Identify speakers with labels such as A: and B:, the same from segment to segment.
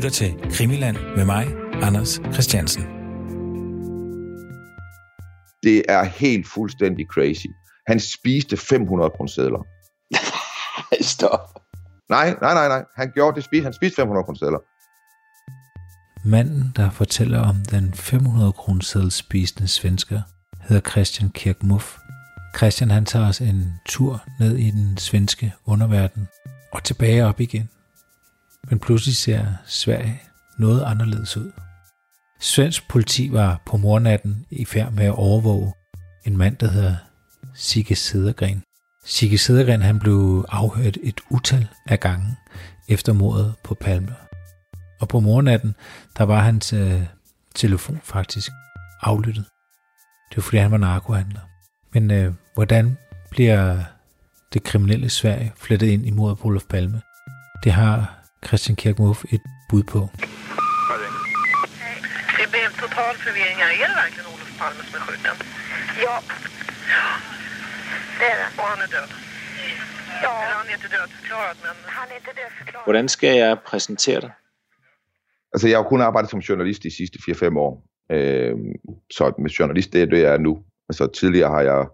A: lytter til Krimiland med mig, Anders Christiansen.
B: Det er helt fuldstændig crazy. Han spiste 500 kroner
C: Stop.
B: Nej, nej, nej, nej. Han gjorde det. Spiste, han spiste 500 kroner
A: Manden, der fortæller om den 500 kroner spisende svensker, hedder Christian Kirkmuff. Christian han tager os en tur ned i den svenske underverden og tilbage op igen. Men pludselig ser Sverige noget anderledes ud. Svensk politi var på mornatten i færd med at overvåge en mand, der hedder Sigge Sedergren. Sigge Sedergren han blev afhørt et utal af gange efter mordet på Palme. Og på mornatten, der var hans øh, telefon faktisk aflyttet. Det var fordi han var narkohandler. Men øh, hvordan bliver det kriminelle Sverige flettet ind i mordet på Olof Palme? Det har Christian Kirkmuff et bud på.
D: Det blev en total förvirring här. Är det verkligen Olof Palme som är skjuten?
E: Ja, det är det.
D: Och han är död?
E: Ja,
D: Eller han är inte dödförklarad, men...
E: han är inte dödförklarad.
C: Hvordan skal jeg præsentere dig?
B: Altså, jeg har kun arbejdet som journalist de sidste 4-5 år. Øh, så med journalist, det er det, jeg er nu. Altså, tidligere har jeg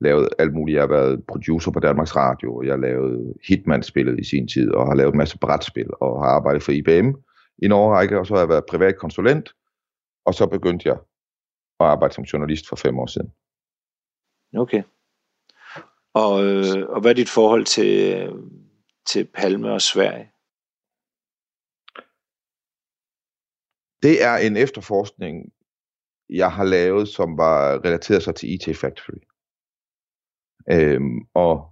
B: lavet alt muligt. Jeg har været producer på Danmarks Radio, og jeg har lavet Hitman-spillet i sin tid, og har lavet en masse brætspil, og har arbejdet for IBM i en årrække, og så har jeg været privat konsulent, og så begyndte jeg at arbejde som journalist for fem år siden.
C: Okay. Og, øh, og hvad er dit forhold til, til Palme og Sverige?
B: Det er en efterforskning, jeg har lavet, som var relateret sig til IT Factory. Øhm, og,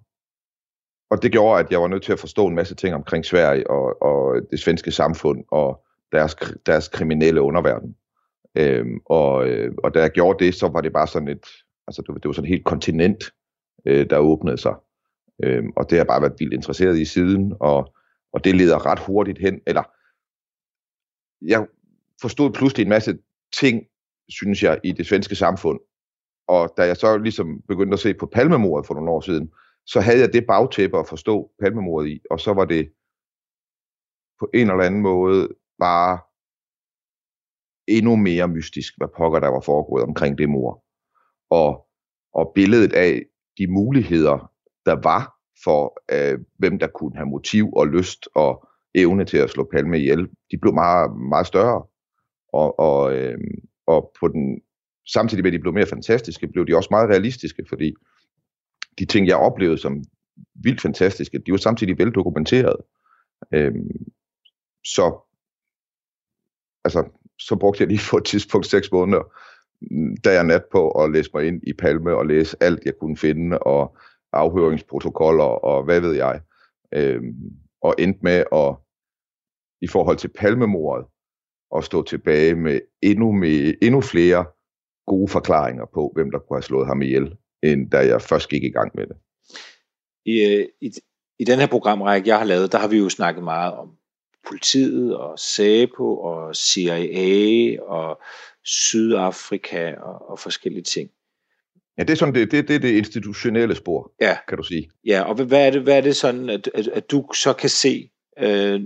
B: og det gjorde, at jeg var nødt til at forstå en masse ting omkring Sverige og, og det svenske samfund og deres, deres kriminelle underverden. Øhm, og, øh, og da jeg gjorde det, så var det bare sådan et, altså det var, det var sådan et helt kontinent, øh, der åbnede sig. Øhm, og det har jeg bare været vildt interesseret i siden, og, og det leder ret hurtigt hen, eller jeg forstod pludselig en masse ting, synes jeg, i det svenske samfund. Og da jeg så ligesom begyndte at se på palmemordet for nogle år siden, så havde jeg det bagtæppe at forstå palmemordet i, og så var det på en eller anden måde bare endnu mere mystisk, hvad pokker der var foregået omkring det mor. Og, og billedet af de muligheder, der var for, øh, hvem der kunne have motiv og lyst og evne til at slå Palme ihjel, de blev meget, meget større. Og, og, øh, og på den, samtidig med at de blev mere fantastiske, blev de også meget realistiske, fordi de ting, jeg oplevede som vildt fantastiske, de var samtidig veldokumenteret. Øhm, så altså, så brugte jeg lige på et tidspunkt seks måneder, mm, da jeg nat på at læse mig ind i Palme og læse alt, jeg kunne finde, og afhøringsprotokoller og hvad ved jeg. Øhm, og endte med at, i forhold til palmemordet, at stå tilbage med endnu, med endnu flere gode forklaringer på, hvem der kunne have slået ham ihjel, end da jeg først gik i gang med det.
C: I, øh, i, i den her programrække, jeg har lavet, der har vi jo snakket meget om politiet og SAPO og CIA og Sydafrika og, og forskellige ting.
B: Ja, det er sådan det, det, det, det institutionelle spor,
C: Ja.
B: kan du sige.
C: Ja, og hvad er det, hvad er det sådan, at, at, at du så kan se, øh,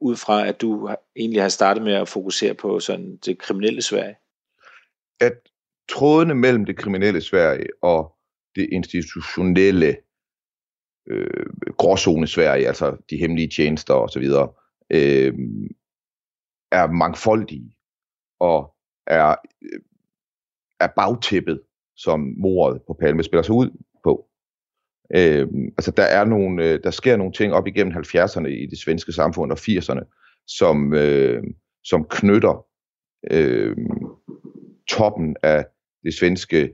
C: ud fra at du egentlig har startet med at fokusere på sådan det kriminelle Sverige?
B: At trådene mellem det kriminelle Sverige og det institutionelle øh, gråzone Sverige, altså de hemmelige tjenester osv., øh, er mangfoldige og er, øh, er bagtæppet, som mordet på Palme spiller sig ud på. Øh, altså der er nogle, øh, der sker nogle ting op igennem 70'erne i det svenske samfund og 80'erne, som, øh, som knytter øh, toppen af det svenske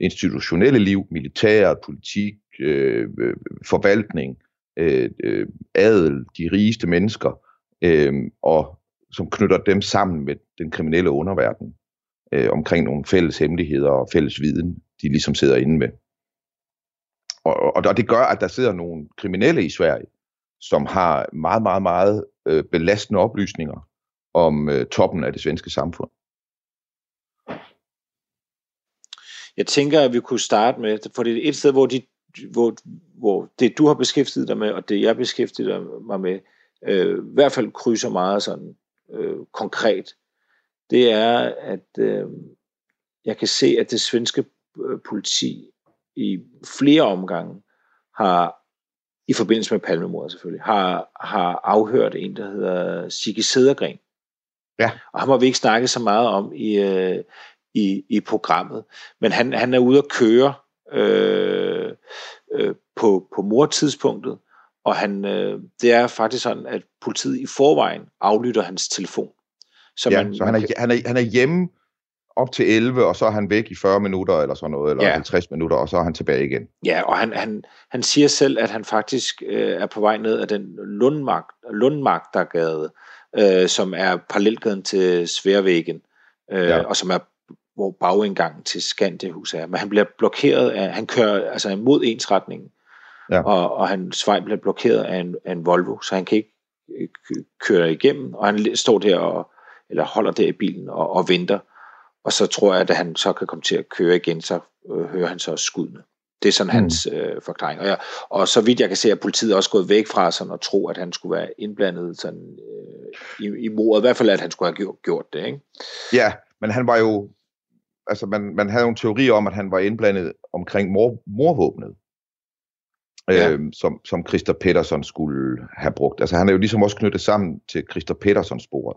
B: institutionelle liv, militær, politik, øh, øh, forvaltning, øh, øh, adel, de rigeste mennesker, øh, og som knytter dem sammen med den kriminelle underverden øh, omkring nogle fælles hemmeligheder og fælles viden, de ligesom sidder inde med. Og, og, og det gør, at der sidder nogle kriminelle i Sverige, som har meget, meget, meget øh, belastende oplysninger om øh, toppen af det svenske samfund.
C: Jeg tænker, at vi kunne starte med, for det er et sted, hvor, de, hvor, hvor det du har beskæftiget dig med, og det jeg beskæftiger mig med, øh, i hvert fald krydser meget sådan øh, konkret, det er, at øh, jeg kan se, at det svenske øh, politi i flere omgange har, i forbindelse med palmemordet selvfølgelig, har, har afhørt en, der hedder Sigge Sedergren.
B: Ja.
C: Og ham har vi ikke snakket så meget om i, øh, i, i programmet. Men han, han er ude at køre øh, øh, på, på mortidspunktet, og han, øh, det er faktisk sådan, at politiet i forvejen aflytter hans telefon.
B: Så, ja, man, så han, er, han, er, han er hjemme op til 11, og så er han væk i 40 minutter eller sådan noget, eller ja. 50 minutter, og så er han tilbage igen.
C: Ja, og han, han, han siger selv, at han faktisk øh, er på vej ned af den Lundmark, Lundmarktergade, øh, som er parallelgaden til Sværvæggen, øh, ja. og som er hvor bagindgangen til Skandiahus er. Men han bliver blokeret af, han kører altså imod ensretningen, ja. og, og hans vej bliver blokeret af en, af en Volvo, så han kan ikke øh, køre igennem, og han står der og, eller holder der i bilen og, og venter, og så tror jeg, at han så kan komme til at køre igen, så øh, hører han så skuddene. Det er sådan mm. hans øh, forklaring. Og, jeg, og så vidt jeg kan se, at politiet også gået væk fra sådan at tro, at han skulle være indblandet sådan, øh, i, i mordet. I hvert fald, at han skulle have gjort, gjort det. Ikke?
B: Ja, men han var jo... Altså, man, man havde jo en teori om, at han var indblandet omkring mor, morvåbnet. Ja. Øh, som, som Christer Petersen skulle have brugt. Altså han er jo ligesom også knyttet sammen til Christer Petersons sporet.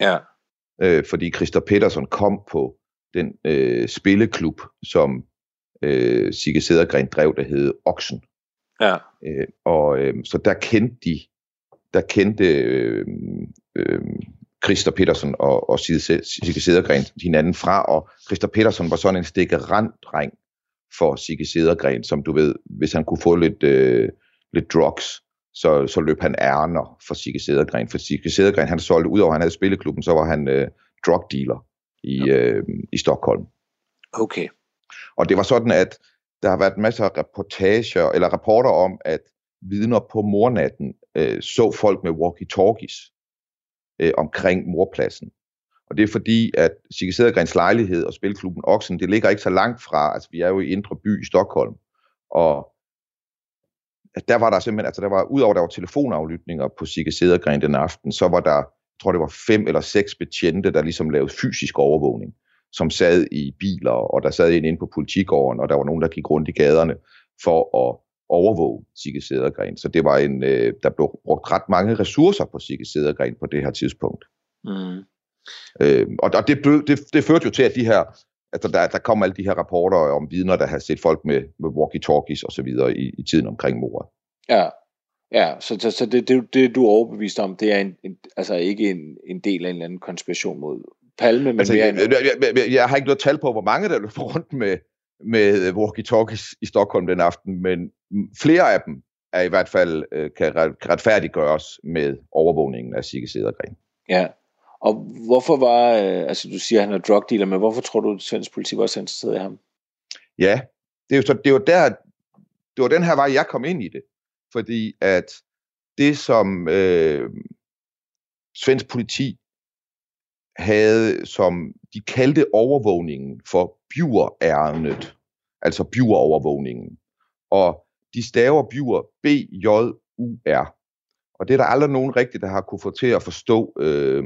C: Ja.
B: Øh, fordi Christer Petersen kom på den øh, spilleklub, som øh, Sigge Sedergren drev, der hed Oksen.
C: Ja.
B: Øh, og øh, så der kendte de, der kendte øh, øh, Christer Petersen og, og Sigge Sedergren hinanden fra, og Christer Petersen var sådan en stikkerand-dreng for Sigge Sedergren, som du ved, hvis han kunne få lidt, øh, lidt drugs, så, så løb han ærner for Sigge Sedergren. For Sigge Sedergren, han solgte, udover at han havde spilleklubben, så var han øh, drug dealer i, ja. øh, i Stockholm.
C: Okay.
B: Og det var sådan, at der har været masser af reportager, eller rapporter om, at vidner på mornatten øh, så folk med walkie-talkies øh, omkring morpladsen. Og det er fordi, at Sigge Sedergrens lejlighed og spilklubben Oxen, det ligger ikke så langt fra, altså vi er jo i Indre By i Stockholm, og der var der simpelthen, altså der var, udover der var telefonaflytninger på Sigge Sedergren den aften, så var der, jeg tror det var fem eller seks betjente, der ligesom lavede fysisk overvågning, som sad i biler, og der sad en inde på politigården, og der var nogen, der gik rundt i gaderne for at overvåge Sigge Sedergren. Så det var en, øh, der blev brugt ret mange ressourcer på Sigge Sedergren på det her tidspunkt. Mm. Øh, og og det, det, det førte jo til, at de her, altså der, der kom alle de her rapporter om vidner, der har set folk med, med walkie-talkies og så videre i, i tiden omkring mordet.
C: Ja, ja så, så, så det, det, det, du er overbevist om, det er en, en, altså ikke en, en del af en eller anden konspiration mod Palme, men altså,
B: mere jeg, jeg, jeg, jeg har ikke noget tal på, hvor mange der løber rundt med, med walkie-talkies i Stockholm den aften, men flere af dem er i hvert fald øh, kan retfærdiggøres med overvågningen af Sigge Sedergren.
C: Ja, og hvorfor var, øh, altså du siger, at han er drug dealer, men hvorfor tror du, at svensk politi var så interesseret i ham?
B: Ja, det er jo, så, det var der, det var den her vej, jeg kom ind i det. Fordi at det, som øh, svensk politi havde, som de kaldte overvågningen for bjuerærendet, altså bjurovervågningen. Og de staver bjur B-J-U-R. Og det er der aldrig nogen rigtigt, der har kunne få til at forstå øh,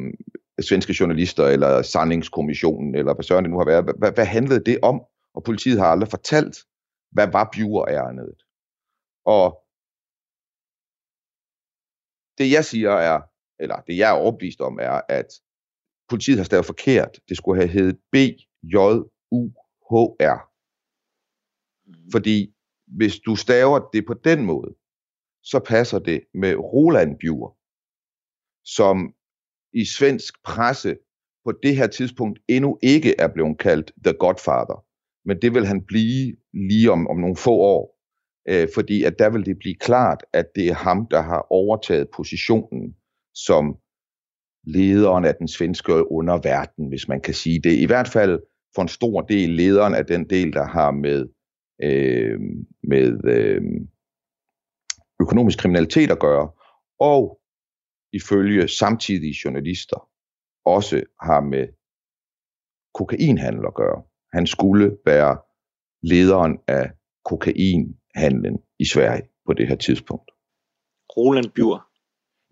B: svenske journalister, eller sandingskommissionen, eller hvad søren det nu har været. Hvad, hvad handlede det om? Og politiet har aldrig fortalt, hvad var bjuerærendet. Og det jeg siger er, eller det jeg er overbevist om, er, at politiet har stavet forkert. Det skulle have heddet B-J-U-H-R. Mm. Fordi hvis du staver det på den måde, så passer det med Roland Bjur, som i svensk presse på det her tidspunkt endnu ikke er blevet kaldt The Godfather. Men det vil han blive lige om, om nogle få år, øh, fordi at der vil det blive klart, at det er ham, der har overtaget positionen som lederen af den svenske underverden, hvis man kan sige det. I hvert fald for en stor del lederen af den del, der har med, øh, med øh, økonomisk kriminalitet at gøre, og ifølge samtidige journalister også har med kokainhandel at gøre. Han skulle være lederen af kokainhandlen i Sverige på det her tidspunkt.
C: Roland Bjur.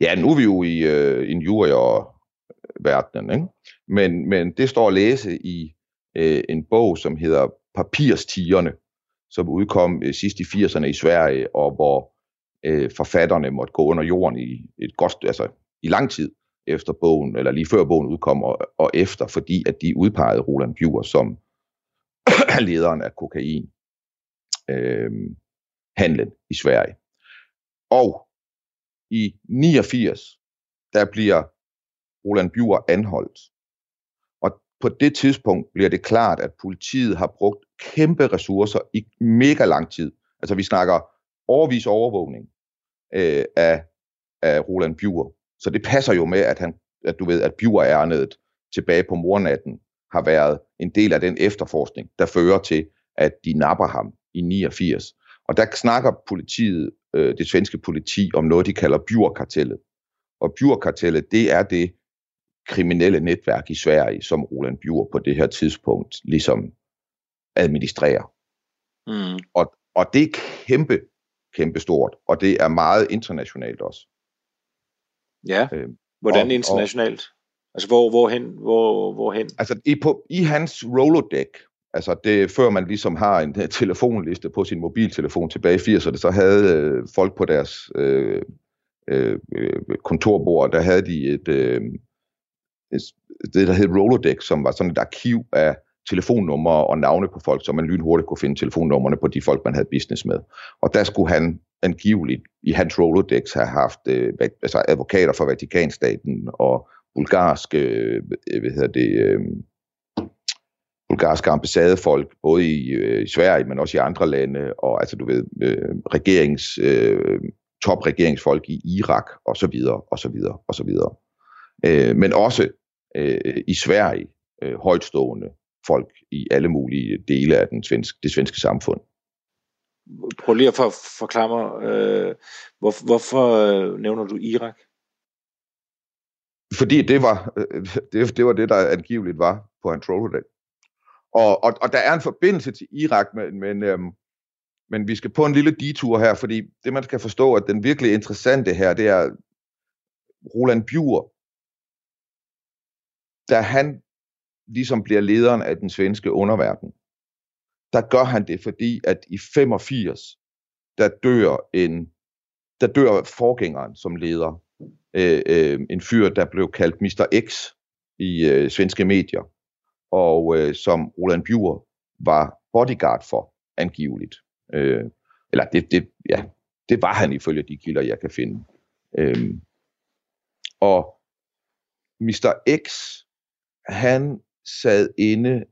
B: Ja, nu er vi jo i øh, en jurier-verdenen, ikke? Men, men det står at læse i øh, en bog, som hedder Papirstierne, som udkom øh, sidst i 80'erne i Sverige, og hvor øh, forfatterne måtte gå under jorden i et godt, altså i lang tid efter bogen, eller lige før bogen udkom, og, og efter, fordi at de udpegede Roland Bjur som lederen af kokain øh, handlen i Sverige. Og i 89, der bliver Roland Bjur anholdt. Og på det tidspunkt bliver det klart, at politiet har brugt kæmpe ressourcer i mega lang tid. Altså vi snakker overvis overvågning øh, af, af Roland Bjur. Så det passer jo med, at, han, at du ved, at Bjur ærnet tilbage på mornatten har været en del af den efterforskning, der fører til, at de napper ham i 89. Og der snakker politiet, øh, det svenske politi, om noget, de kalder Bjurkartellet. Og Bjurkartellet, det er det kriminelle netværk i Sverige, som Roland Bjur på det her tidspunkt ligesom administrerer. Mm. Og, og det er kæmpe, kæmpe stort, og det er meget internationalt også.
C: Ja, øh, hvordan og, internationalt? Og, altså hvor, hvorhen, hvor, hvorhen?
B: Altså i, på, i hans Rolodex, altså det, før man ligesom har en øh, telefonliste på sin mobiltelefon tilbage i 80'erne, så havde øh, folk på deres øh, øh, øh, kontorbord, der havde de et, øh, et, det, der hed Rolodex, som var sådan et arkiv af telefonnumre og navne på folk, så man lynhurtigt kunne finde telefonnummerne på de folk, man havde business med. Og der skulle han angiveligt i hans Rolodex have haft øh, altså advokater fra Vatikanstaten og bulgarske, øh, hvad hedder det, øh, bulgarske ambassadefolk, både i, øh, i Sverige, men også i andre lande, og altså du ved, øh, regerings, øh, topregeringsfolk i Irak, og så videre, og så videre, og så videre. Øh, men også øh, i Sverige, øh, højtstående folk i alle mulige dele af den svenske, det svenske samfund.
C: Prøv lige at for, forklare mig, øh, hvor, hvorfor øh, nævner du Irak?
B: Fordi det var, øh, det, det var det, der angiveligt var på hans Rolodex. Og, og, og der er en forbindelse til Irak, men, men, øhm, men vi skal på en lille detur her, fordi det man skal forstå, at den virkelig interessante her, det er Roland Bjur, da han ligesom bliver lederen af den svenske underverden, der gør han det, fordi at i 85, der dør en, der dør forgængeren som leder, øh, øh, en fyr, der blev kaldt Mr. X i øh, svenske medier, og øh, som Roland Bjur var bodyguard for, angiveligt. Øh, eller det, det, ja, det var han ifølge de kilder, jeg kan finde. Øh, og Mr. X, han sad inde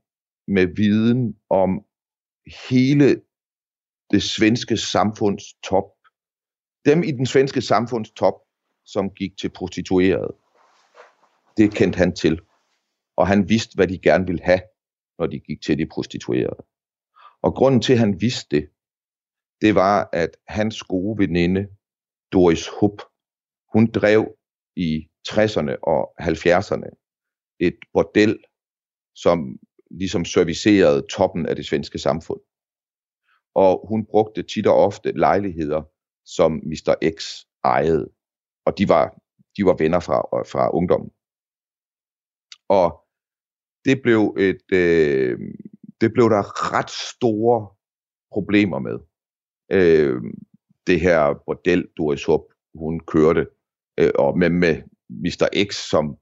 B: med viden om hele det svenske samfunds top. Dem i den svenske samfunds top, som gik til prostituerede. Det kendte han til. Og han vidste, hvad de gerne ville have, når de gik til de prostituerede. Og grunden til, at han vidste det, det var, at hans gode veninde, Doris Hub, hun drev i 60'erne og 70'erne et bordel, som ligesom servicerede toppen af det svenske samfund. Og hun brugte tit og ofte lejligheder, som Mr. X ejede. Og de var, de var venner fra, fra ungdommen. Og det blev, et, øh, det blev der ret store problemer med. Øh, det her bordel, Doris Hup, hun kørte, øh, og med, med Mr. X som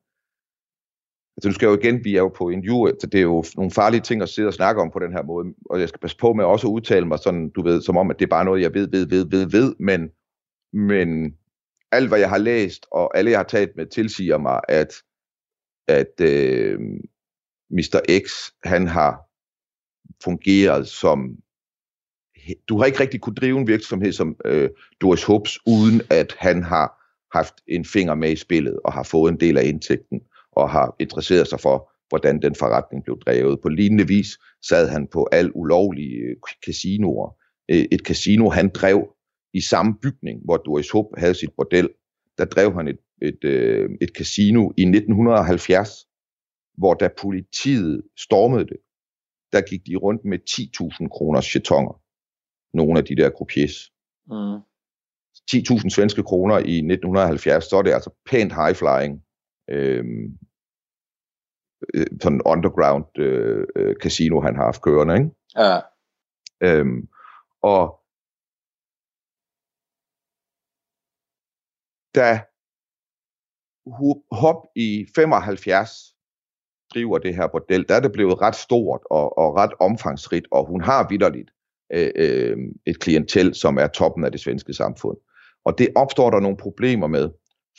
B: Altså nu skal jeg jo igen, vi er jo på interview, så det er jo nogle farlige ting at sidde og snakke om på den her måde, og jeg skal passe på med også at udtale mig sådan, du ved, som om, at det er bare noget, jeg ved, ved, ved, ved, ved, men, men alt, hvad jeg har læst, og alle, jeg har talt med, tilsiger mig, at, at øh, Mr. X, han har fungeret som, du har ikke rigtig kunne drive en virksomhed som øh, Doris Hobbs, uden at han har haft en finger med i spillet, og har fået en del af indtægten og har interesseret sig for, hvordan den forretning blev drevet. På lignende vis sad han på al ulovlige øh, casinoer. Øh, et casino, han drev i samme bygning, hvor Doris Hope havde sit bordel. Der drev han et, et, øh, et casino i 1970, hvor da politiet stormede det, der gik de rundt med 10.000 kroners chetonger. Nogle af de der croupiers. Mm. 10.000 svenske kroner i 1970, så er det altså pænt high flying. Øh, øh, sådan underground øh, øh, casino, han har haft kørende, ikke?
C: Ja.
B: Øhm, og da Hop i 75 driver det her bordel, der er det blevet ret stort og, og ret omfangsrigt, og hun har vidderligt øh, øh, et klientel, som er toppen af det svenske samfund. Og det opstår der nogle problemer med,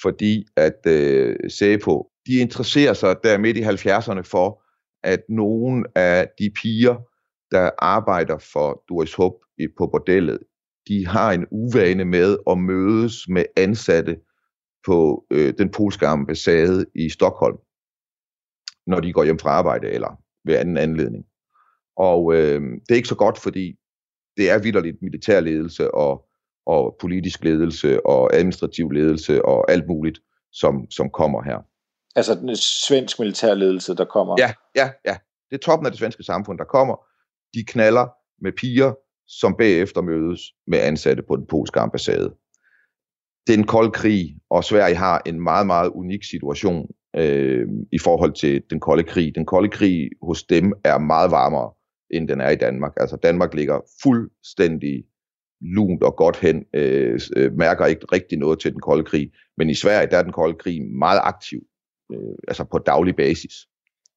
B: fordi at øh, på, de interesserer sig der midt i 70'erne for, at nogle af de piger, der arbejder for Doris Hub på bordellet, de har en uvane med at mødes med ansatte på øh, den polske ambassade i Stockholm, når de går hjem fra arbejde eller ved anden anledning. Og øh, det er ikke så godt, fordi det er vidderligt militærledelse og, og politisk ledelse og administrativ ledelse og alt muligt, som, som kommer her.
C: Altså den svensk militærledelse, der kommer?
B: Ja, ja, ja. Det er toppen af det svenske samfund, der kommer. De knaller med piger, som bagefter mødes med ansatte på den polske ambassade. Det er en kold krig, og Sverige har en meget, meget unik situation øh, i forhold til den kolde krig. Den kolde krig hos dem er meget varmere, end den er i Danmark. Altså Danmark ligger fuldstændig lunt og godt hen, øh, øh, mærker ikke rigtig noget til den kolde krig. Men i Sverige, der er den kolde krig meget aktiv, øh, altså på daglig basis.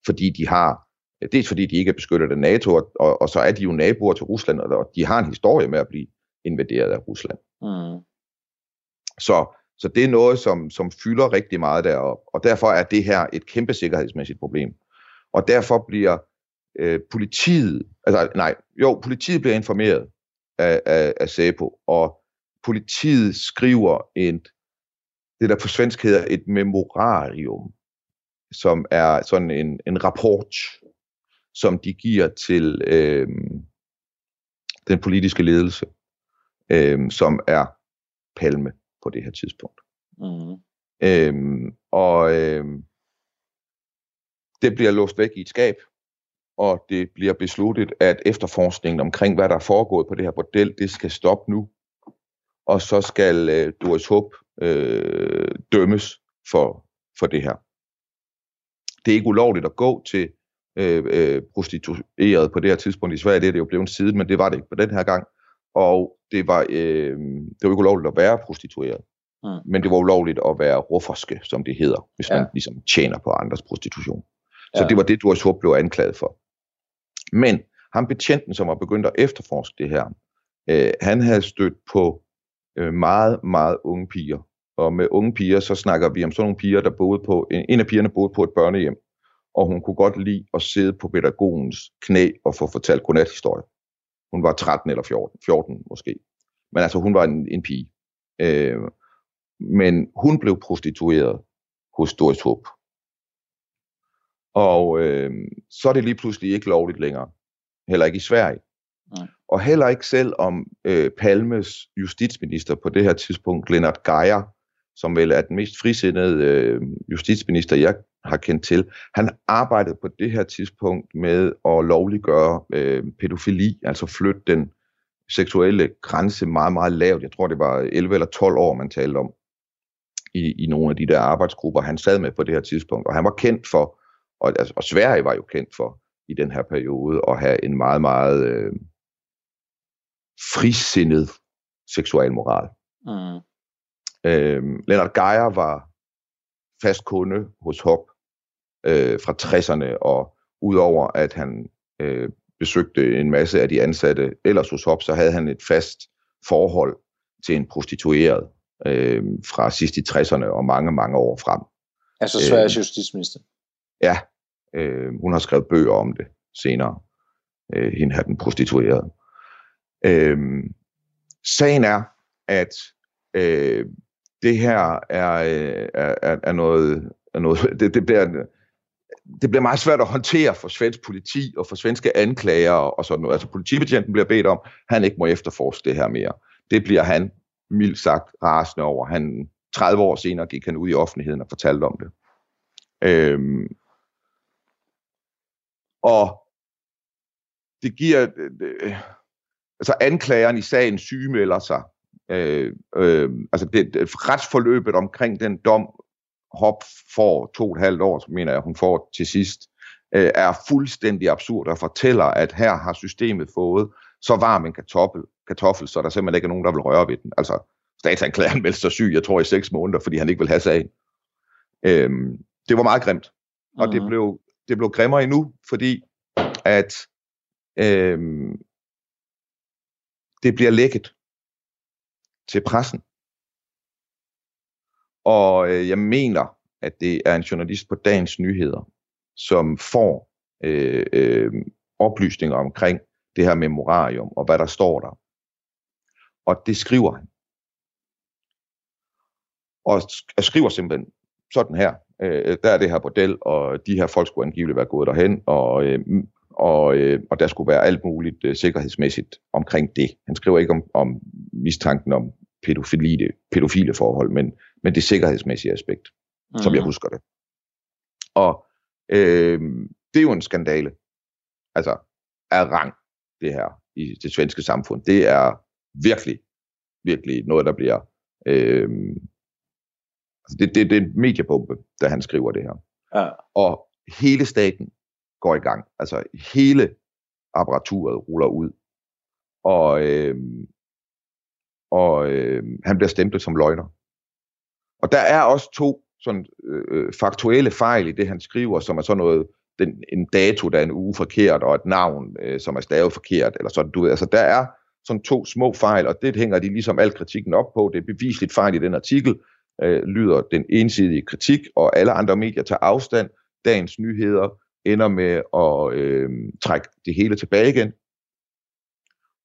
B: Fordi de har, dels fordi de ikke er beskyttet af NATO, og, og, og så er de jo naboer til Rusland, og de har en historie med at blive invaderet af Rusland. Mm. Så, så det er noget, som, som fylder rigtig meget deroppe, og derfor er det her et kæmpe sikkerhedsmæssigt problem. Og derfor bliver øh, politiet, altså nej, jo, politiet bliver informeret af, af, af SEPO, og politiet skriver et, det der på svensk hedder et memorarium, som er sådan en, en rapport, som de giver til øh, den politiske ledelse, øh, som er Palme på det her tidspunkt. Mm. Øhm, og øhm, det bliver låst væk i et skab, og det bliver besluttet, at efterforskningen omkring, hvad der er foregået på det her bordel, det skal stoppe nu. Og så skal øh, Doris Håb øh, dømmes for, for det her. Det er ikke ulovligt at gå til øh, øh, prostitueret på det her tidspunkt i Sverige. Det er det jo blevet siden, men det var det ikke på den her gang. Og det var, øh, det var ikke ulovligt at være prostitueret. Mm. Men det var ulovligt at være rufferske, som det hedder, hvis ja. man ligesom tjener på andres prostitution. Så ja. det var det, Doris Håb blev anklaget for. Men ham betjenten, som var begyndt at efterforske det her, øh, han havde stødt på øh, meget, meget unge piger. Og med unge piger, så snakker vi om sådan nogle piger, der boede på, en, en af pigerne boede på et børnehjem, og hun kunne godt lide at sidde på pædagogens knæ og få fortalt godnathistorie. Hun var 13 eller 14, 14 måske. Men altså, hun var en, en pige. Øh, men hun blev prostitueret hos Doris Håb. Og øh, så er det lige pludselig ikke lovligt længere. Heller ikke i Sverige. Nej. Og heller ikke selv om øh, Palmes justitsminister på det her tidspunkt, Lennart Geier, som vel er den mest frisindede øh, justitsminister, jeg har kendt til, han arbejdede på det her tidspunkt med at lovliggøre øh, pædofili, altså flytte den seksuelle grænse meget, meget lavt. Jeg tror, det var 11 eller 12 år, man talte om i, i nogle af de der arbejdsgrupper, han sad med på det her tidspunkt. Og han var kendt for, og, altså, og Sverige var jo kendt for i den her periode, at have en meget, meget øh, frisindet seksualmoral. Mm. Øhm, Leonard Geier var fast kunde hos Hop øh, fra 60'erne, og udover at han øh, besøgte en masse af de ansatte ellers hos Hop, så havde han et fast forhold til en prostitueret øh, fra sidst i 60'erne og mange, mange år frem.
C: Altså Sveriges øh, justitsminister?
B: Ja, øh, hun har skrevet bøger om det senere. Øh, hende her den prostituerede. Øh, sagen er, at øh, det her er, øh, er, er, er noget, er noget det, det, bliver, det bliver meget svært at håndtere for svensk politi og for svenske anklager og sådan noget. Altså politibetjenten bliver bedt om, at han ikke må efterforske det her mere. Det bliver han mildt sagt rasende over. Han, 30 år senere gik han ud i offentligheden og fortalte om det. Øhm, og det giver, øh, øh altså anklageren i sagen sygemelder sig Øh, øh, altså det, det, retsforløbet omkring den dom, Hop får to og et halvt år, mener jeg, hun får til sidst, øh, er fuldstændig absurd og fortæller, at her har systemet fået så varm en kartoffel, kartoffel, så der simpelthen ikke er nogen, der vil røre ved den. Altså, statsanklageren meldte sig syg, jeg tror i seks måneder, fordi han ikke vil have sagen. Øhm, det var meget grimt. Og det,
C: Mhm.
B: blev, det blev grimmere endnu, fordi at øhm, det bliver lækket til pressen. Og øh, jeg mener, at det er en journalist på Dagens Nyheder, som får øh, øh, oplysninger omkring det her memorarium, og hvad der står der. Og det skriver han. Og sk- skriver simpelthen sådan her. Øh, øh, der er det her bordel, og de her folk skulle angiveligt være gået derhen, og, øh, og, øh, og der skulle være alt muligt øh, sikkerhedsmæssigt omkring det. Han skriver ikke om, om mistanken om pædofile, pædofile forhold, men, men det sikkerhedsmæssige aspekt, mm. som jeg husker det. Og øh, det er jo en skandale. Altså, af rang, det her i det svenske samfund. Det er virkelig, virkelig noget, der bliver... Øh, altså det, det, det er en mediebombe, da han skriver det her.
C: Ja.
B: Og hele staten går i gang. Altså hele apparaturet ruller ud. Og, øh, og øh, han bliver stemplet som løgner. Og der er også to sådan, øh, øh, faktuelle fejl i det, han skriver, som er sådan noget, den, en dato, der er en uge forkert, og et navn, øh, som er stavet forkert, eller sådan, du ved, altså der er sådan to små fejl, og det hænger de ligesom al kritikken op på, det er bevisligt fejl i den artikel, øh, lyder den ensidige kritik, og alle andre medier tager afstand, dagens nyheder ender med at øh, trække det hele tilbage igen,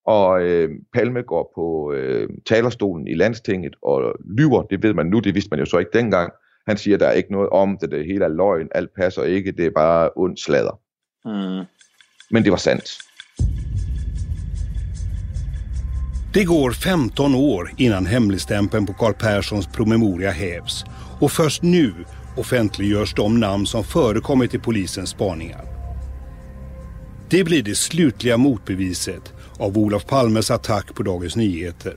B: og øh, Palme går på øh, talerstolen i landstinget og lyver, det ved man nu, det vidste man jo så ikke dengang, han siger, der er ikke noget om det, det hele er løgn, alt passer ikke, det er bare ond sladder.
C: Mm.
B: Men det var sandt.
F: Det går 15 år innan hemligstämpeln på Carl Perssons promemoria hävs och först nu offentliggörs de namn som förekommit i polisens spaningar. Det blir det slutliga motbeviset av Olof Palmes attack på Dagens Nyheter.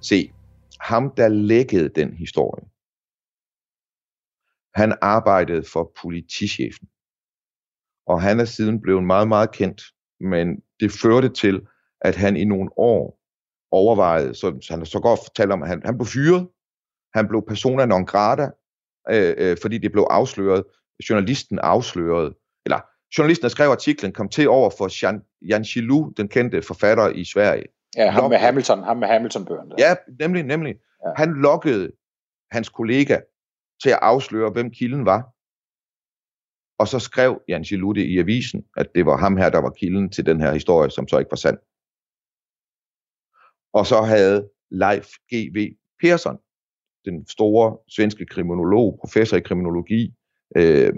B: Se, ham der lækkede den historie, han arbejdede for politichefen. Og han er siden blevet meget, meget kendt, men det førte til, at han i nogle år overvejede, så han så godt fortalte om, at han, han blev fyret, han blev persona non grata, øh, øh, fordi det blev afsløret, journalisten afslørede, eller journalisten, der skrev artiklen, kom til over for Jan, Jan Chilou, den kendte forfatter i Sverige.
C: Ja, ham med
B: Lok-
C: Hamilton, ham med Hamilton-bøgerne.
B: Ja, nemlig, nemlig.
C: Ja.
B: Han lokkede hans kollega til at afsløre, hvem kilden var. Og så skrev Jan Gilude i avisen, at det var ham her, der var kilden til den her historie, som så ikke var sand. Og så havde Leif G.V. Persson, den store svenske kriminolog, professor i kriminologi, øh,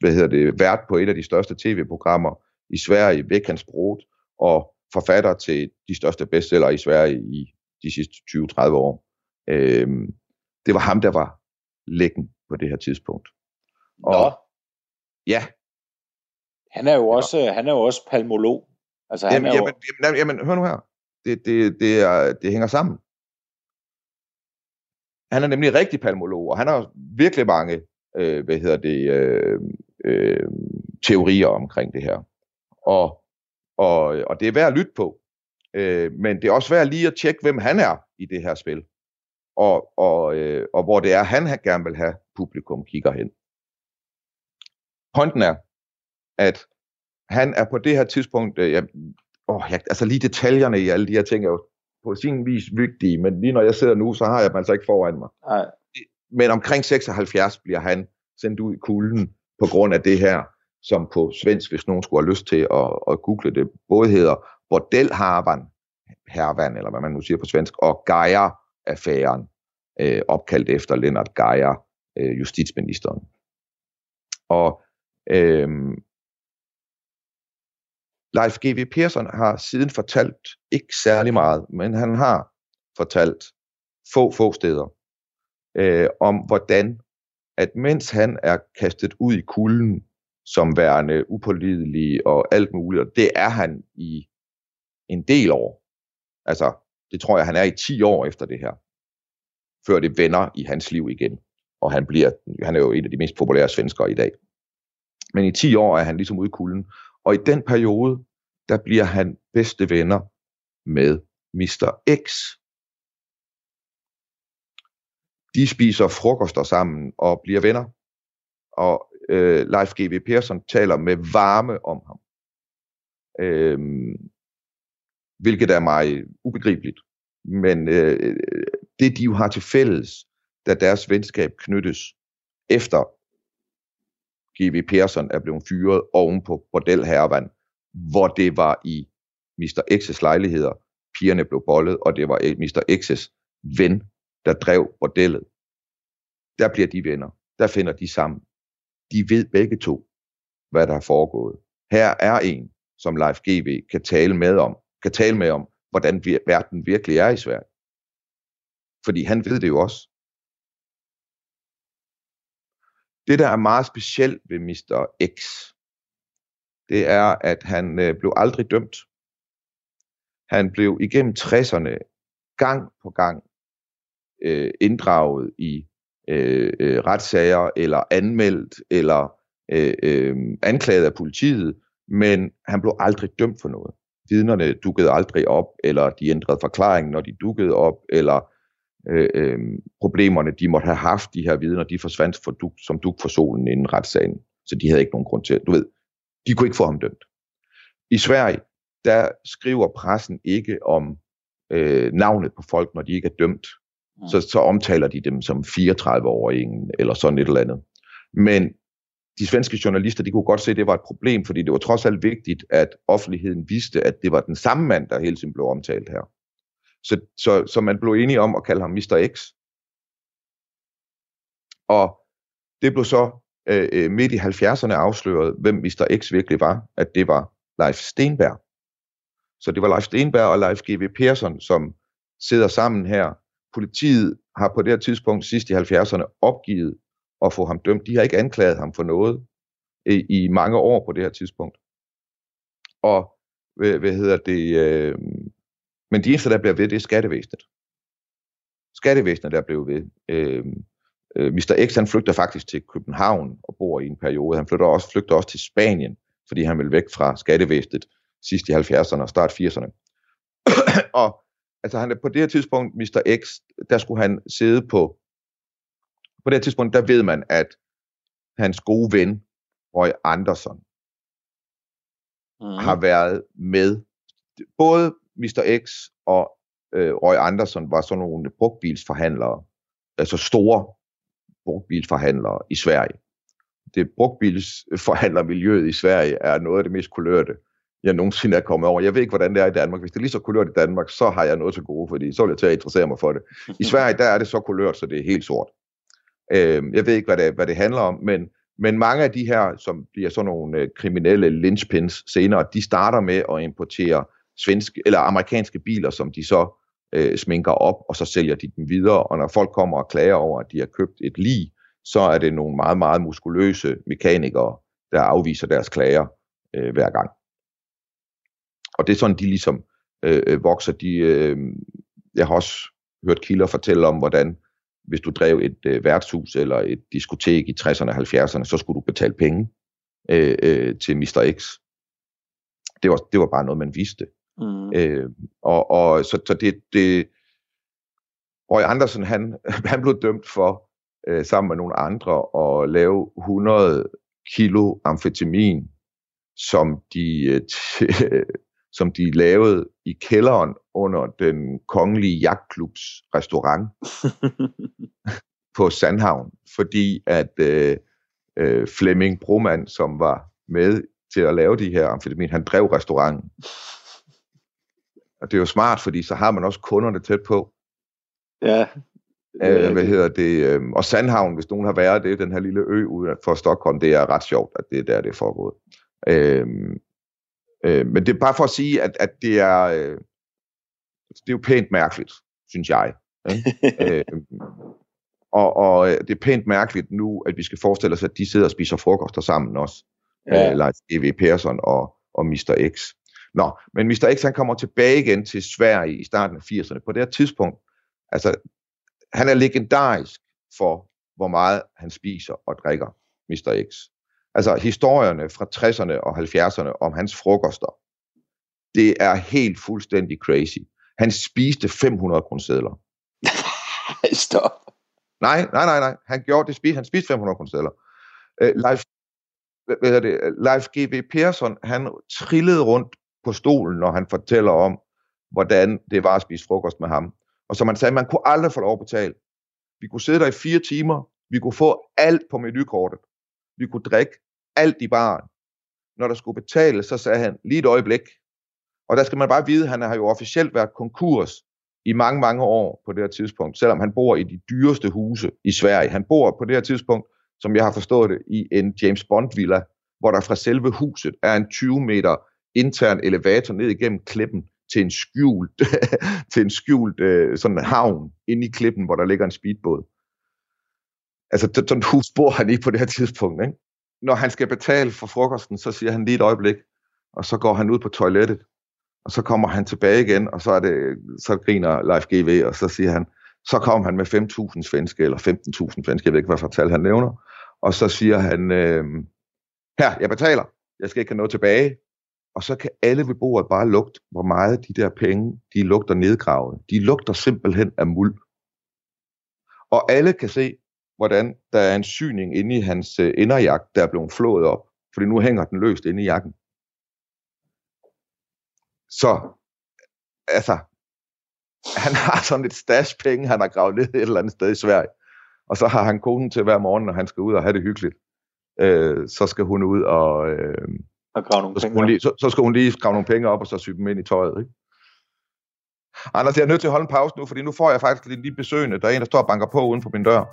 B: hvad hedder det, vært på et af de største tv-programmer i Sverige, Veckans Brot, og forfatter til de største bestseller i Sverige i de sidste 20-30 år. Øh, det var ham, der var lækken på det her tidspunkt.
C: Nå,
B: Og ja,
C: han er jo også, han er jo også palmolog. Altså, han
B: jamen,
C: er jo,
B: jamen, jamen, jamen, hør nu her. Det, det, det, er, det hænger sammen. Han er nemlig rigtig palmolog, og han har virkelig mange øh, hvad hedder det, øh, øh, teorier omkring det her. Og, og, og det er værd at lytte på. Øh, men det er også værd lige at tjekke, hvem han er i det her spil. Og, og, øh, og hvor det er, han gerne vil have publikum kigger hen. Pointen er, at han er på det her tidspunkt, øh, jeg, åh, jeg, altså lige detaljerne i alle de her ting er jo på sin vis vigtige, men lige når jeg sidder nu, så har jeg dem altså ikke foran mig.
C: nej,
B: Men omkring 76 bliver han sendt ud i kulden på grund af det her, som på svensk, hvis nogen skulle have lyst til at, at google det, både hedder Bordelharvan, hervan, eller hvad man nu siger på svensk, og Geyer-affæren, øh, opkaldt efter Lennart Geyer, øh, justitsministeren. Og øh, Leif G.V. Persson har siden fortalt ikke særlig meget, men han har fortalt få, få steder øh, om, hvordan at mens han er kastet ud i kulden som værende upålidelig og alt muligt, og det er han i en del år. Altså, Det tror jeg, han er i 10 år efter det her. Før det vender i hans liv igen. Og han, bliver, han er jo en af de mest populære svenskere i dag. Men i 10 år er han ligesom ude i kulden. Og i den periode, der bliver han bedste venner med Mr. X. De spiser frokoster sammen og bliver venner. Og øh, Leif G.V. Persson taler med varme om ham. Øhm, hvilket er mig ubegribeligt. Men øh, øh, det de jo har til fælles, da deres venskab knyttes efter G.V. Persson er blevet fyret oven på bordelhervan, hvor det var i Mr. X's lejligheder, pigerne blev bollet, og det var Mr. X's ven, der drev bordellet. Der bliver de venner. Der finder de sammen. De ved begge to, hvad der er foregået. Her er en, som Leif GV kan tale med om, kan tale med om, hvordan verden virkelig er i Sverige. Fordi han ved det jo også. Det, der er meget specielt ved Mr. X, det er, at han øh, blev aldrig dømt. Han blev igennem 60'erne gang på gang øh, inddraget i øh, øh, retssager, eller anmeldt, eller øh, øh, anklaget af politiet, men han blev aldrig dømt for noget. Vidnerne dukkede aldrig op, eller de ændrede forklaringen, når de dukkede op, eller øh, øh, problemerne, de måtte have haft, de her vidner, de forsvandt for duk, som duk for solen inden retssagen. Så de havde ikke nogen grund til, du ved, de kunne ikke få ham dømt. I Sverige, der skriver pressen ikke om øh, navnet på folk, når de ikke er dømt. Mm. Så, så omtaler de dem som 34-åringen, eller sådan et eller andet. Men de svenske journalister, de kunne godt se, at det var et problem, fordi det var trods alt vigtigt, at offentligheden vidste, at det var den samme mand, der hele tiden blev omtalt her. Så, så, så man blev enige om at kalde ham Mr. X. Og det blev så øh, øh midt i 70'erne afsløret, hvem Mr. X virkelig var, at det var Leif Stenberg. Så det var Leif Stenberg og Leif G.V. Persson, som sidder sammen her. Politiet har på det her tidspunkt sidst i 70'erne opgivet at få ham dømt. De har ikke anklaget ham for noget i, i mange år på det her tidspunkt. Og hvad, hvad hedder det? Øh, men de eneste, der bliver ved, det er skattevæsenet. Skattevæsenet, der blev ved. Øh, øh, Mr. X, han flygter faktisk til København og bor i en periode. Han flytter også, flygter også til Spanien, fordi han vil væk fra skattevæsenet sidst i 70'erne og start 80'erne. og altså han er på det her tidspunkt, Mr. X, der skulle han sidde på, på det her tidspunkt, der ved man, at hans gode ven, Roy Anderson, mm. har været med, både Mr. X og øh, Roy Anderson var sådan nogle brugtbilsforhandlere, altså store brugtbilsforhandlere i Sverige. Det brugtbilsforhandlermiljøet i Sverige er noget af det mest kulørte, jeg nogensinde er kommet over. Jeg ved ikke, hvordan det er i Danmark. Hvis det er lige så kulørt i Danmark, så har jeg noget til gode, fordi så vil jeg til at interessere mig for det. I Sverige, der er det så kulørt, så det er helt sort. Øh, jeg ved ikke, hvad det, hvad det handler om, men, men mange af de her, som bliver sådan nogle øh, kriminelle lynchpins senere, de starter med at importere svenske eller amerikanske biler, som de så øh, sminker op, og så sælger de dem videre. Og når folk kommer og klager over, at de har købt et lig, så er det nogle meget, meget muskuløse mekanikere, der afviser deres klager øh, hver gang. Og det er sådan, de ligesom øh, øh vokser. De, øh, jeg har også hørt kilder fortælle om, hvordan hvis du drev et øh, værtshus eller et diskotek i 60'erne og 70'erne, så skulle du betale penge øh, øh, til Mr. X. Det var, det var bare noget, man vidste. Mm. Øh, og, og så, så det, det Roy Andersen, han, han blev dømt for, øh, sammen med nogle andre, at lave 100 kilo amfetamin, som de, øh, som de lavede i kælderen under den kongelige jagtklubs restaurant på Sandhavn, fordi at øh, øh, Flemming Broman, som var med til at lave de her amfetamin, han drev restauranten. Og det er jo smart, fordi så har man også kunderne tæt på.
C: Ja.
B: Øh, hvad hedder det? Øh, og Sandhavn, hvis nogen har været det, den her lille ø ude for Stockholm, det er ret sjovt, at det er der, det er foregået. Øh, øh, men det er bare for at sige, at, at det er øh, det er jo pænt mærkeligt, synes jeg. øh, og, og det er pænt mærkeligt nu, at vi skal forestille os, at de sidder og spiser frokoster sammen også. Ja. Øh, Leif E.V. Persson og, og Mr. X. Nå, men Mr. X han kommer tilbage igen til Sverige i starten af 80'erne. På det her tidspunkt, altså, han er legendarisk for, hvor meget han spiser og drikker, Mr. X. Altså, historierne fra 60'erne og 70'erne om hans frokoster, det er helt fuldstændig crazy. Han spiste 500 kroner
C: Stop.
B: Nej, nej, nej, nej. Han gjorde det. Spiste, han spiste 500 kroner Uh, Leif, hvad det? Leif G.V. Persson, han trillede rundt på stolen, når han fortæller om, hvordan det var at spise frokost med ham. Og som han sagde, man kunne aldrig få lov at betale. Vi kunne sidde der i fire timer. Vi kunne få alt på menukortet. Vi kunne drikke alt i baren. Når der skulle betale, så sagde han lige et øjeblik. Og der skal man bare vide, at han har jo officielt været konkurs i mange, mange år på det her tidspunkt, selvom han bor i de dyreste huse i Sverige. Han bor på det her tidspunkt, som jeg har forstået det, i en James Bond-villa, hvor der fra selve huset er en 20 meter intern elevator ned igennem klippen til en skjult, til en skjult øh, sådan havn inde i klippen, hvor der ligger en speedbåd. Altså, sådan et hus bor han i på det her tidspunkt. Ikke? Når han skal betale for frokosten, så siger han lige et øjeblik, og så går han ud på toilettet, og så kommer han tilbage igen, og så, er det, så griner Leif GV, og så siger han, så kom han med 5.000 svenske, eller 15.000 svenske, jeg ved ikke, hvad for tal han nævner, og så siger han, øh, her, jeg betaler, jeg skal ikke have noget tilbage, og så kan alle ved bordet bare lugte, hvor meget de der penge, de lugter nedgravet. De lugter simpelthen af muld. Og alle kan se, hvordan der er en syning inde i hans øh, inderjagt, der er blevet flået op, fordi nu hænger den løst inde i jakken. Så, altså, han har sådan et stash penge, han har gravet ned et eller andet sted i Sverige. Og så har han konen til hver morgen, når han skal ud og have det hyggeligt. Øh, så skal hun ud og... Øh,
C: og grave nogle
B: så,
C: penge.
B: hun lige, så, så skal hun lige skrave nogle penge op, og så sy dem ind i tøjet. Ikke? Anders, jeg er nødt til at holde en pause nu, fordi nu får jeg faktisk lige lige besøgende. Der er en, der står og banker på uden for min dør.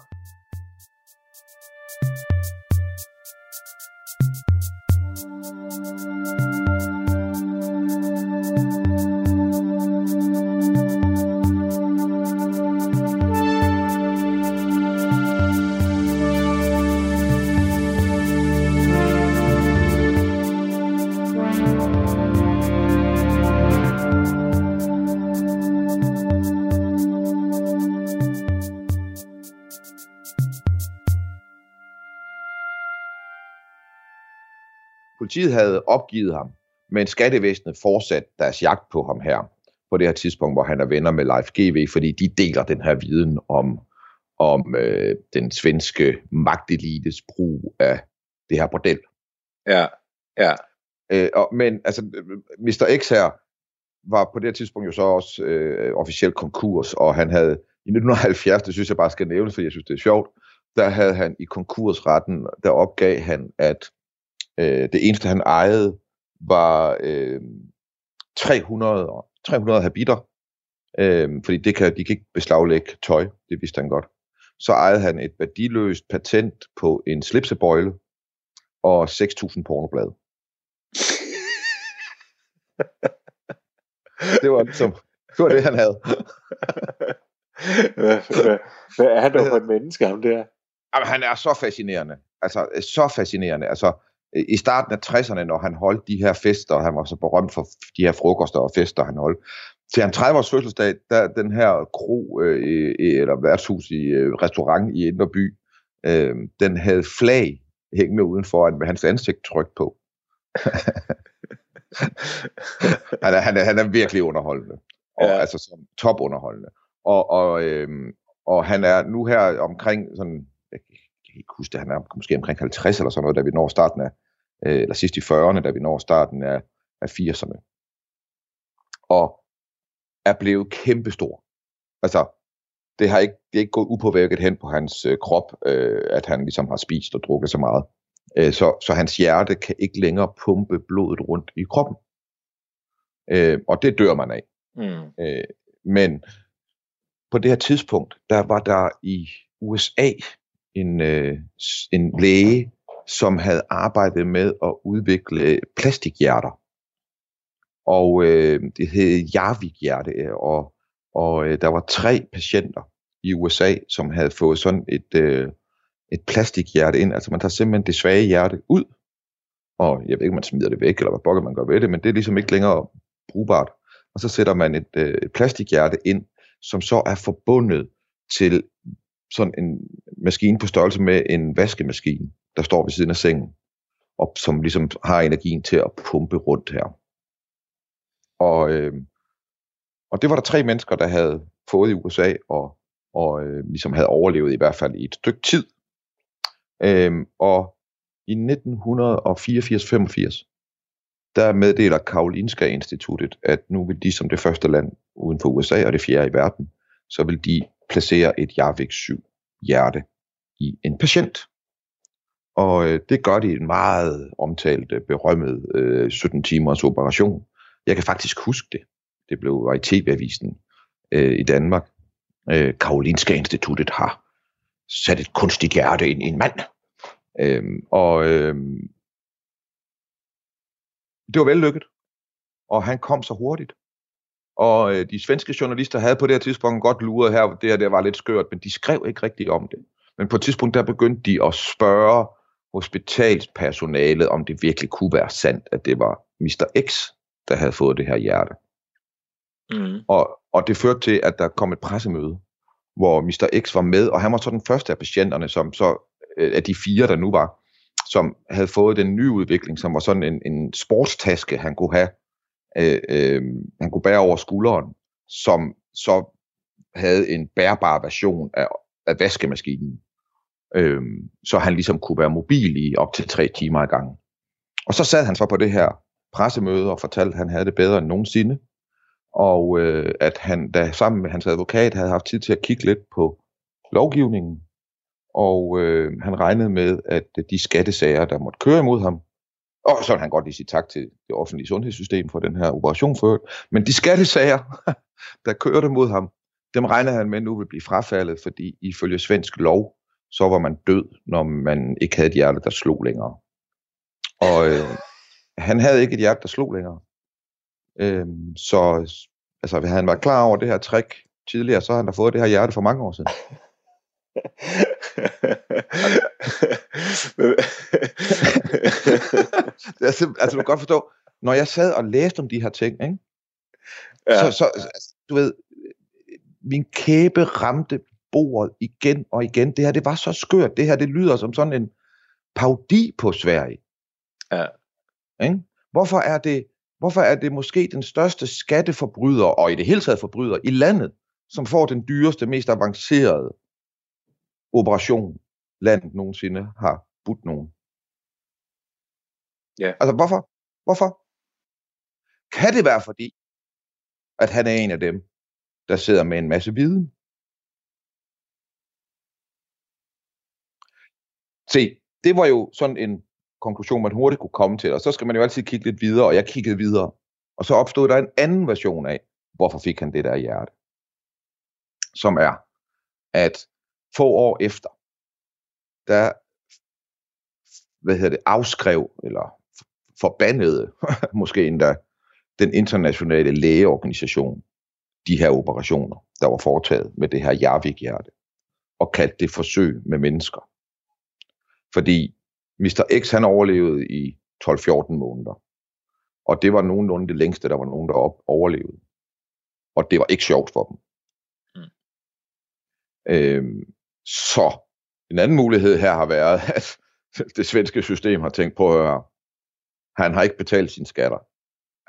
B: Politiet havde opgivet ham, men skattevæsenet fortsatte deres jagt på ham her, på det her tidspunkt, hvor han er venner med Leif GV, fordi de deler den her viden om, om øh, den svenske magtelites brug af det her bordel.
C: Ja, ja.
B: Øh, og, men altså, Mr. X her var på det her tidspunkt jo så også øh, officielt konkurs, og han havde i 1970, det synes jeg bare skal nævnes, fordi jeg synes, det er sjovt, der havde han i konkursretten, der opgav han, at øh, det eneste, han ejede, var øh, 300, 300 habiter, øh, fordi det kan, de kan ikke beslaglægge tøj, det vidste han godt. Så ejede han et værdiløst patent på en slipsebøjle og 6.000 pornoblade. Det var ligesom, det var det, han havde.
C: hvad, hvad, hvad er han dog for et menneske, ham der?
B: Jamen, han er så fascinerende. Altså, så fascinerende. Altså, i starten af 60'erne, når han holdt de her fester, og han var så berømt for de her frokoster og fester, han holdt. Til han 30 års fødselsdag, der den her kro, øh, eller værtshus i øh, restaurant i Indre By, øh, den havde flag hængende udenfor, med hans ansigt trykt på. han, er, han, er, han er virkelig underholdende. Og,
C: Ja.
B: Altså som topunderholdende. Og, og, øhm, og han er nu her omkring sådan, kan ikke huske det, han er måske omkring 50 eller sådan noget, da vi når starten af, øh, eller sidst i 40'erne, da vi når starten af, af 80'erne. Og er blevet kæmpestor. Altså, det har ikke, det er ikke gået upåvirket hen på hans øh, krop, øh, at han ligesom har spist og drukket så meget. Øh, så, så hans hjerte kan ikke længere pumpe blodet rundt i kroppen. Øh, og det dør man af.
C: Mm.
B: Øh, men på det her tidspunkt, der var der i USA en, øh, en læge, som havde arbejdet med at udvikle plastikhjerter. Og øh, det hed Jarvik-hjerte, øh, og, og øh, der var tre patienter i USA, som havde fået sådan et, øh, et plastikhjerte ind. Altså man tager simpelthen det svage hjerte ud, og jeg ved ikke, om man smider det væk, eller hvad pokker man gør ved det, men det er ligesom ikke længere brugbart. Og så sætter man et, øh, et plastikhjerte ind, som så er forbundet til sådan en maskine på størrelse med en vaskemaskine, der står ved siden af sengen, og som ligesom har energien til at pumpe rundt her. Og, øh, og det var der tre mennesker, der havde fået i USA, og, og øh, ligesom havde overlevet i hvert fald i et stykke tid. Øh, og i 1984-85, der meddeler Karolinska Instituttet, at nu vil de som det første land uden for USA og det fjerde i verden, så vil de placere et Jarvik 7 hjerte i en patient. Og øh, det gør de i en meget omtalt, øh, berømmet øh, 17 timers operation. Jeg kan faktisk huske det. Det blev var i tv-avisen øh, i Danmark. Øh, Karolinska Instituttet har sat et kunstigt hjerte ind i en mand. Øh, og øh, det var vellykket. Og han kom så hurtigt. Og øh, de svenske journalister havde på det her tidspunkt godt luret her, det her det var lidt skørt, men de skrev ikke rigtigt om det. Men på et tidspunkt der begyndte de at spørge hospitalspersonalet, om det virkelig kunne være sandt, at det var Mr. X, der havde fået det her hjerte. Mm. Og, og det førte til, at der kom et pressemøde, hvor Mr. X var med, og han var så den første af patienterne, som så øh, af de fire, der nu var, som havde fået den nye udvikling, som var sådan en, en sportstaske, han kunne have, øh, øh, han kunne bære over skulderen, som så havde en bærbar version af, af vaskemaskinen, øh, så han ligesom kunne være mobil i op til tre timer ad gangen. Og så sad han så på det her pressemøde og fortalte, at han havde det bedre end nogensinde, og øh, at han da sammen med hans advokat havde haft tid til at kigge lidt på lovgivningen, og øh, han regnede med, at de skattesager, der måtte køre imod ham, og så vil han godt lige sige tak til det offentlige sundhedssystem for den her operation for Men de skattesager, der kørte mod ham, dem regnede han med nu vil blive frafaldet, fordi ifølge svensk lov, så var man død, når man ikke havde et hjerte, der slog længere. Og øh, han havde ikke et hjerte, der slog længere. Øh, så altså, hvis han var klar over det her trick tidligere, så har han da fået det her hjerte for mange år siden. altså, altså, du kan godt forstå, når jeg sad og læste om de her ting, ikke? Ja. Så, så, altså, du ved, min kæbe ramte bordet igen og igen. Det her, det var så skørt. Det her, det lyder som sådan en paudi på Sverige. Ja. Ikke? Hvorfor er det, hvorfor er det måske den største skatteforbryder, og i det hele taget forbryder i landet, som får den dyreste, mest avancerede operation, landet nogensinde har budt nogen. Ja. Altså hvorfor? Hvorfor? Kan det være fordi, at han er en af dem, der sidder med en masse viden? Se, det var jo sådan en konklusion, man hurtigt kunne komme til, og så skal man jo altid kigge lidt videre, og jeg kiggede videre. Og så opstod der en anden version af, hvorfor fik han det der hjerte. Som er, at få år efter, der hvad hedder det, afskrev, eller forbandede, måske endda, den internationale lægeorganisation, de her operationer, der var foretaget med det her Jarvik-hjerte, og kaldte det forsøg med mennesker. Fordi Mr. X, han overlevede i 12-14 måneder. Og det var nogenlunde det længste, der var nogen, der op overlevede. Og det var ikke sjovt for dem. Mm. Øhm, så en anden mulighed her har været, at det svenske system har tænkt på at høre, han har ikke betalt sine skatter.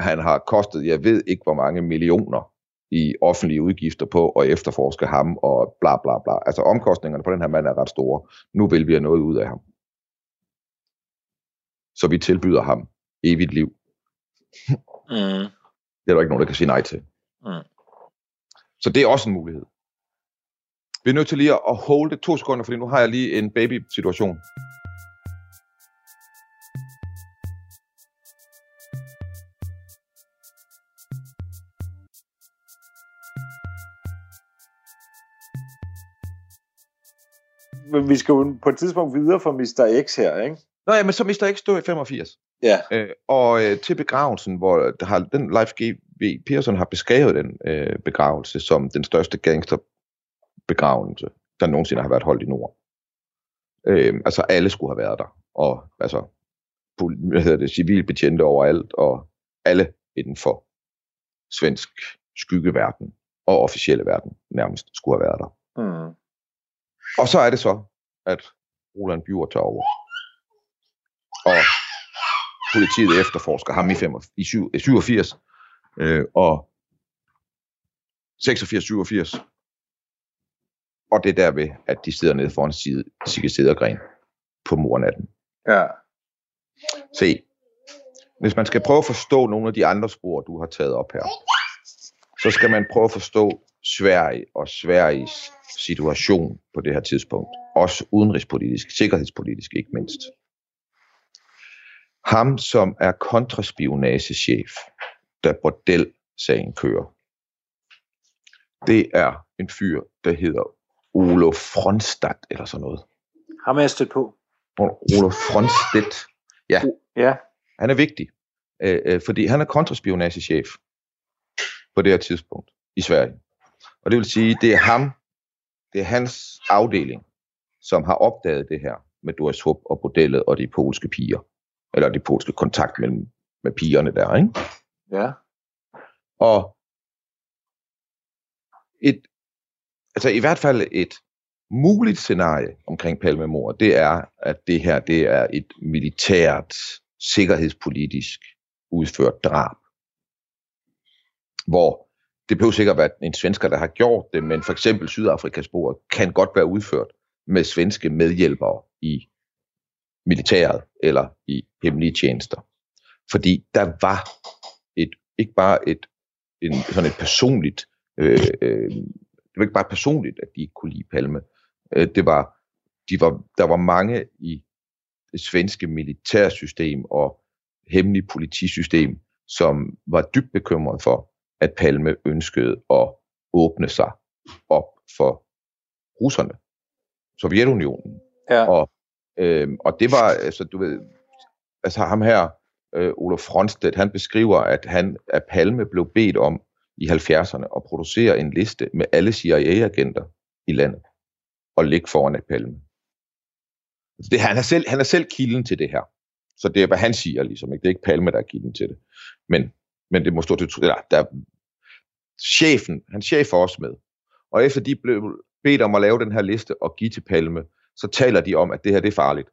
B: Han har kostet, jeg ved ikke hvor mange millioner i offentlige udgifter på at efterforske ham og bla bla bla. Altså omkostningerne på den her mand er ret store. Nu vil vi have noget ud af ham. Så vi tilbyder ham evigt liv. Mm. Det er der ikke nogen, der kan sige nej til. Mm. Så det er også en mulighed. Vi er nødt til lige at holde to sekunder, fordi nu har jeg lige en baby-situation.
C: Men vi skal jo på et tidspunkt videre for Mr. X her, ikke?
B: Nå ja, men så Mr. X stod i 85. Ja. Øh, og øh, til begravelsen, hvor der har, den Life G. V. Pearson har beskrevet den øh, begravelse som den største gangster begravelse, der nogensinde har været holdt i Nord. Øh, altså alle skulle have været der, og altså, hvad hedder det, civilbetjente overalt, og alle inden for svensk skyggeverden og officielle verden nærmest skulle have været der.
C: Mm.
B: Og så er det så, at Roland Bjur tager over. Og politiet efterforsker ham i, 5, i 7, i 87 øh, og 86-87. Og det er derved, at de sidder nede foran Sigge Sedergren på mornatten.
C: Ja.
B: Se, hvis man skal prøve at forstå nogle af de andre spor, du har taget op her, så skal man prøve at forstå Sverige og Sveriges situation på det her tidspunkt. Også udenrigspolitisk, sikkerhedspolitisk ikke mindst. Ham, som er kontraspionagechef, da bordel-sagen kører, det er en fyr, der hedder Olof Fronstadt eller sådan noget.
C: Ham er jeg stødt på.
B: Olof Fronstedt. Ja,
C: Ja.
B: han er vigtig, øh, øh, fordi han er kontraspionagechef på det her tidspunkt i Sverige. Og det vil sige, det er ham, det er hans afdeling, som har opdaget det her med Doris Hup og bordellet og de polske piger. Eller de polske kontakt mellem med pigerne der, ikke?
C: Ja.
B: Og et, altså i hvert fald et muligt scenarie omkring Palmemord, det er, at det her det er et militært, sikkerhedspolitisk udført drab. Hvor det behøver sikkert være en svensker, der har gjort det, men for eksempel Sydafrikas spor kan godt være udført med svenske medhjælpere i militæret eller i hemmelige tjenester. Fordi der var et, ikke bare et, en, sådan et personligt, øh, øh, det var ikke bare personligt, at de ikke kunne lide Palme. Øh, det var, de var, der var mange i det svenske militærsystem og hemmelige politisystem, som var dybt bekymret for, at Palme ønskede at åbne sig op for russerne, Sovjetunionen.
C: Ja.
B: Og, øh, og det var, altså du ved, altså ham her, øh, Olof Fronstedt, han beskriver, at han at Palme blev bedt om i 70'erne at producere en liste med alle CIA-agenter i landet og ligge foran et Palme. Det, han, er selv, han er selv kilden til det her. Så det er, hvad han siger, ligesom. Ikke? Det er ikke Palme, der er kilden til det. Men, men det må stå til... Eller, der, chefen, han chef er også med. Og efter de blev bedt om at lave den her liste og give til Palme, så taler de om, at det her det er farligt.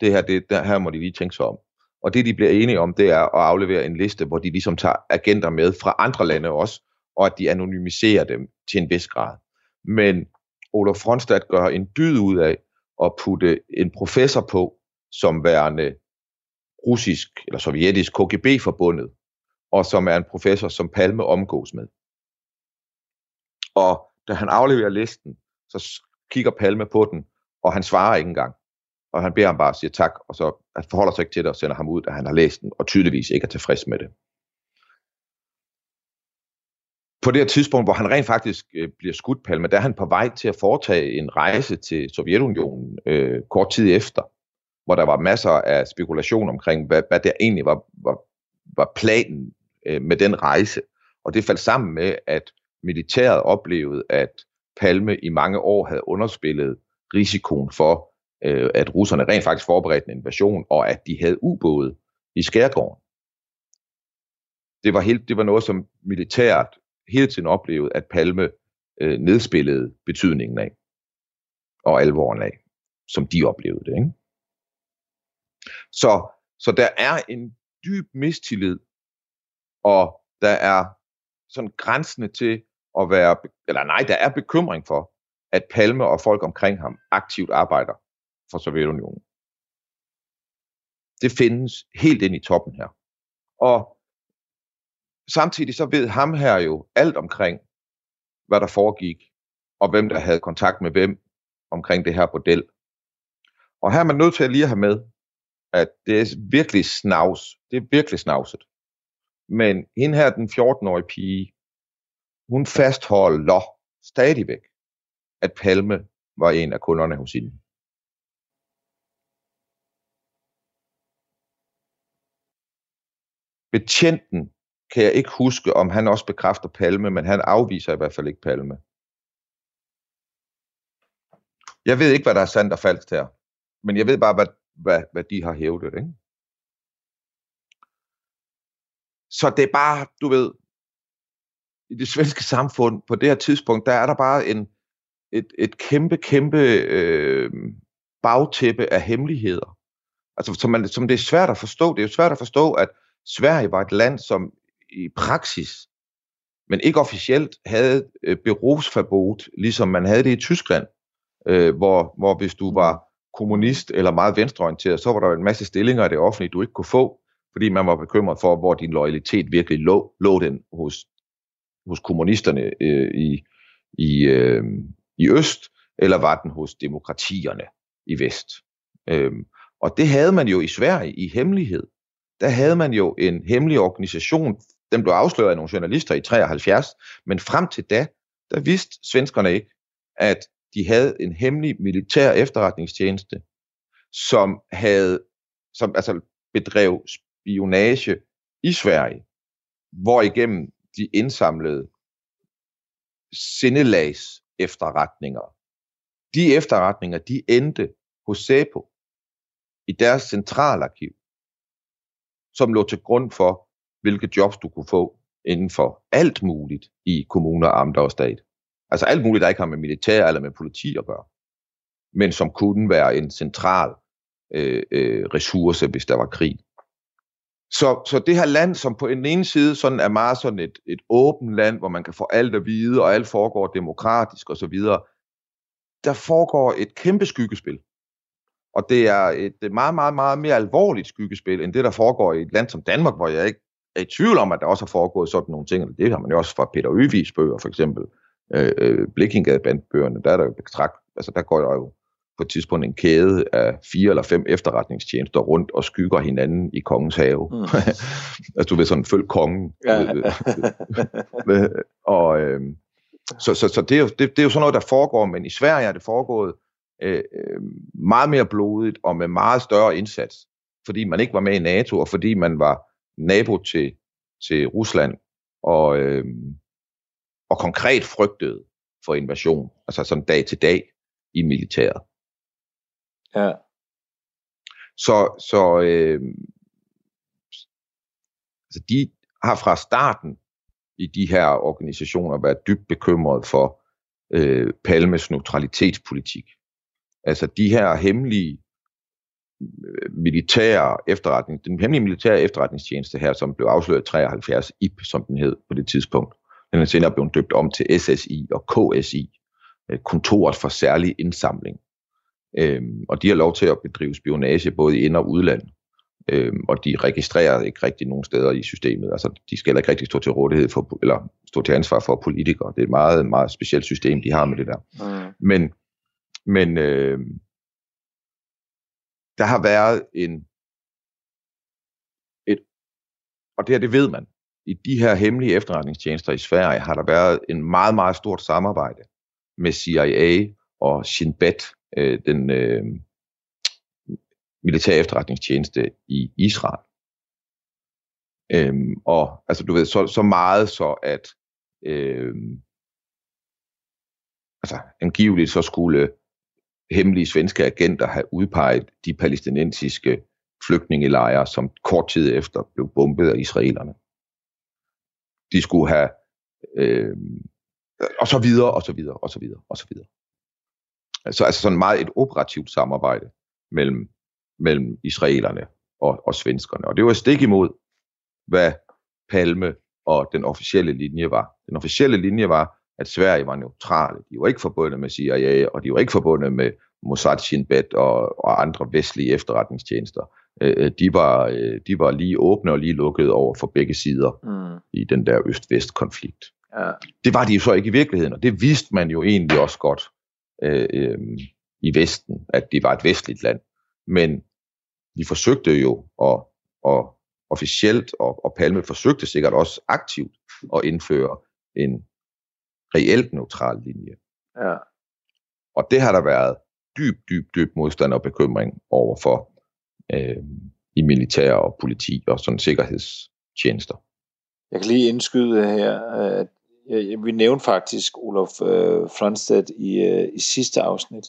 B: Det her, det, der, her må de lige tænke sig om. Og det, de bliver enige om, det er at aflevere en liste, hvor de ligesom tager agenter med fra andre lande også, og at de anonymiserer dem til en vis grad. Men Olof Fronstadt gør en dyd ud af at putte en professor på, som værende russisk eller sovjetisk KGB-forbundet, og som er en professor, som Palme omgås med. Og da han afleverer listen, så kigger Palme på den, og han svarer ikke engang. Og han beder ham bare at sige tak, og så han forholder sig ikke til det og sender ham ud, da han har læst den, og tydeligvis ikke er tilfreds med det. På det her tidspunkt, hvor han rent faktisk øh, bliver skudt, Palme, der er han på vej til at foretage en rejse til Sovjetunionen øh, kort tid efter, hvor der var masser af spekulation omkring, hvad, hvad der egentlig var, var, var planen øh, med den rejse. Og det faldt sammen med, at militæret oplevede, at Palme i mange år havde underspillet risikoen for, øh, at russerne rent faktisk forberedte en invasion, og at de havde ubåde i skærgården. Det var, helt, det var noget, som militæret hele tiden oplevede, at Palme øh, nedspillede betydningen af, og alvoren af, som de oplevede det. Ikke? Så, så der er en dyb mistillid, og der er sådan grænsende til at være, eller nej, der er bekymring for, at Palme og folk omkring ham aktivt arbejder for Sovjetunionen. Det findes helt ind i toppen her. Og samtidig så ved ham her jo alt omkring, hvad der foregik, og hvem der havde kontakt med hvem omkring det her bordel. Og her er man nødt til at lige have med, at det er virkelig snavs. Det er virkelig snavset. Men hende her, den 14-årige pige, hun fastholder stadigvæk, at Palme var en af kunderne hos hende. Betjenten kan jeg ikke huske, om han også bekræfter Palme, men han afviser i hvert fald ikke Palme. Jeg ved ikke, hvad der er sandt og falsk her, men jeg ved bare, hvad, hvad, hvad de har hævdet. Ikke? Så det er bare, du ved, i det svenske samfund på det her tidspunkt, der er der bare en, et, et kæmpe, kæmpe øh, bagtæppe af hemmeligheder. Altså, som, man, som det er svært at forstå. Det er jo svært at forstå, at Sverige var et land, som i praksis, men ikke officielt, havde øh, berufsverbot, ligesom man havde det i Tyskland, øh, hvor, hvor hvis du var kommunist eller meget venstreorienteret, så var der en masse stillinger i det offentlige, du ikke kunne få, fordi man var bekymret for, hvor din loyalitet virkelig lå, lå den hos, hos kommunisterne øh, i, i, øh, i øst, eller var den hos demokratierne i vest. Øh, og det havde man jo i Sverige i hemmelighed. Der havde man jo en hemmelig organisation, den blev afsløret af nogle journalister i 73, men frem til da, der vidste svenskerne ikke, at de havde en hemmelig militær efterretningstjeneste, som havde, som altså bedrev spionage i Sverige, hvor igennem de indsamlede sindelags efterretninger. De efterretninger, de endte hos SEPO i deres centralarkiv, som lå til grund for, hvilke jobs du kunne få inden for alt muligt i kommuner, amter og stat. Altså alt muligt, der ikke har med militær eller med politi at gøre, men som kunne være en central øh, øh, ressource, hvis der var krig. Så, så det her land, som på den ene side sådan er meget sådan et, et åbent land, hvor man kan få alt at vide, og alt foregår demokratisk osv., der foregår et kæmpe skyggespil. Og det er et meget, meget, meget mere alvorligt skyggespil, end det, der foregår i et land som Danmark, hvor jeg ikke er i tvivl om, at der også har foregået sådan nogle ting. Det har man jo også fra Peter Øvigs bøger, for eksempel. Øh, øh, Blikkingade-bandbøgerne, der er der jo betragt, altså der går der jo på et tidspunkt en kæde af fire eller fem efterretningstjenester rundt og skygger hinanden i kongens have. Mm. altså du vil sådan følge kongen. Ja. og, øh, så så, så det, er jo, det, det er jo sådan noget, der foregår, men i Sverige er det foregået øh, øh, meget mere blodigt og med meget større indsats, fordi man ikke var med i NATO, og fordi man var nabo til, til Rusland, og, øh, og konkret frygtede for invasion, altså sådan dag til dag i militæret.
C: Ja.
B: Så, så øh, altså de har fra starten i de her organisationer været dybt bekymrede for øh, Palmes neutralitetspolitik. Altså de her hemmelige militære efterretning, den hemmelige militære efterretningstjeneste her, som blev afsløret i 73, IP som den hed på det tidspunkt, den er senere blevet døbt om til SSI og KSI, øh, kontoret for særlig indsamling. Øhm, og de har lov til at bedrive spionage både i ind- og udland. Øhm, og de registrerer ikke rigtig nogen steder i systemet. Altså, de skal ikke rigtig stå til rådighed for, eller stå til ansvar for politikere. Det er et meget, meget specielt system, de har med det der. Mm. Men, men øh, der har været en, et, og det her, det ved man, i de her hemmelige efterretningstjenester i Sverige har der været en meget, meget stort samarbejde med CIA og Shin Bet, øh, den øh, militære efterretningstjeneste i Israel. Øhm, og altså du ved, så, så meget så, at øh, altså angiveligt så skulle hemmelige svenske agenter have udpeget de palæstinensiske flygtningelejre, som kort tid efter blev bombet af israelerne. De skulle have øh, og så videre, og så videre, og så videre, og så videre. Så altså sådan meget et operativt samarbejde mellem, mellem israelerne og, og svenskerne. Og det var stik imod, hvad Palme og den officielle linje var. Den officielle linje var, at Sverige var neutrale. De var ikke forbundet med CIA, og de var ikke forbundet med Mossad, Shin Bet og, og andre vestlige efterretningstjenester. Øh, de, var, øh, de var lige åbne og lige lukkede over for begge sider mm. i den der øst-vest-konflikt. Ja. Det var de jo så ikke i virkeligheden, og det vidste man jo egentlig også godt øh, øh, i Vesten, at det var et vestligt land. Men de forsøgte jo at, at officielt, og, og Palme forsøgte sikkert også aktivt at indføre en reelt neutral linje.
C: Ja.
B: Og det har der været dyb, dyb, dyb modstand og bekymring overfor øh, i militær og politi og sådan sikkerhedstjenester.
C: Jeg kan lige indskyde her, at vi nævnte faktisk Olof øh, Franstedt i, øh, i sidste afsnit.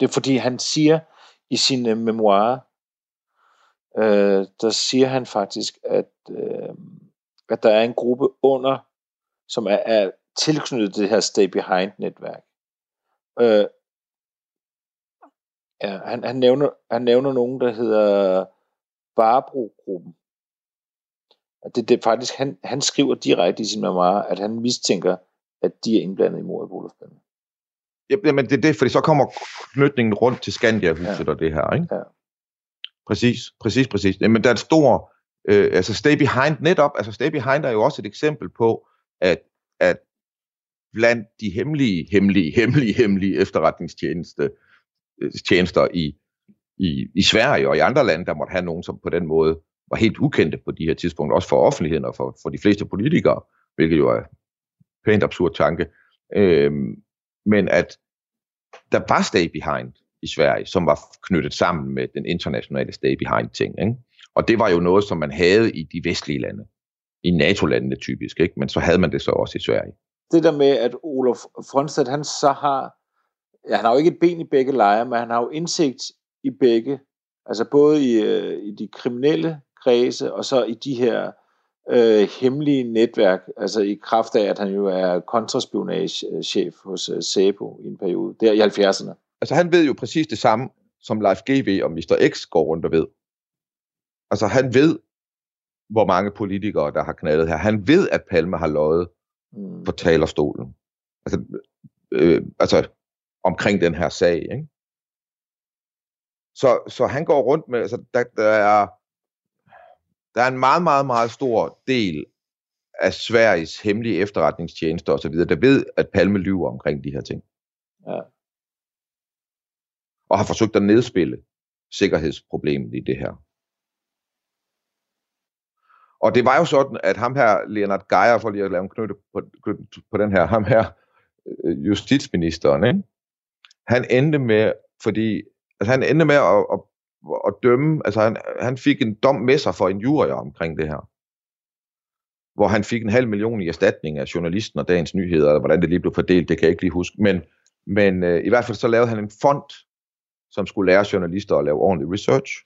C: Det er fordi, han siger i sine memoirer, øh, der siger han faktisk, at, øh, at der er en gruppe under som er, er tilknyttet det her Stay Behind-netværk. Øh, ja, han, han, nævner, han nævner nogen, der hedder Barbro-gruppen. Det, det er faktisk, han, han skriver direkte i sin memoir, at han mistænker, at de er indblandet i mordet på Olof Palme.
B: Jamen, det er det, fordi så kommer knytningen rundt til Skandia-huset
C: Ja.
B: og det her, ikke?
C: Ja.
B: Præcis, præcis, præcis. Men der er en stor, øh, altså Stay Behind netop, altså Stay Behind er jo også et eksempel på, at, at blandt de hemmelige, hemmelige, hemmelige, hemmelige efterretningstjeneste, øh, i, i, i Sverige og i andre lande, der måtte have nogen, som på den måde var helt ukendte på de her tidspunkter, også for offentligheden og for, for de fleste politikere, hvilket jo er pænt absurd tanke. Øhm, men at der var Stay Behind i Sverige, som var knyttet sammen med den internationale Stay Behind-ting. Ikke? Og det var jo noget, som man havde i de vestlige lande. I NATO-landene typisk, ikke? men så havde man det så også i Sverige.
C: Det der med, at Olof Fronstedt, han så har, ja, han har jo ikke et ben i begge lejre, men han har jo indsigt i begge, altså både i, øh, i de kriminelle kredse, og så i de her øh, hemmelige netværk, altså i kraft af, at han jo er kontraspionagechef hos øh, SEPO i en periode, der i 70'erne.
B: Altså han ved jo præcis det samme, som Leif GV og Mr. X går rundt og ved. Altså han ved, hvor mange politikere, der har knaldet her. Han ved, at Palme har løjet
C: Mm.
B: på talerstolen. Altså, øh, altså omkring den her sag. Ikke? Så, så han går rundt med, altså der, der er der er en meget, meget, meget stor del af Sveriges hemmelige efterretningstjenester osv., der ved, at Palme lyver omkring de her ting.
C: Ja.
B: Og har forsøgt at nedspille sikkerhedsproblemet i det her. Og det var jo sådan, at ham her, Leonard Geier, for lige at lave en knytte på, på den her, ham her, øh, justitsministeren, ikke? han endte med, fordi altså han endte med at, at, at dømme, altså han, han fik en dom med sig for en jury omkring det her. Hvor han fik en halv million i erstatning af journalisten og dagens nyheder, og hvordan det lige blev fordelt, det kan jeg ikke lige huske. Men, men øh, i hvert fald så lavede han en fond, som skulle lære journalister at lave ordentlig research.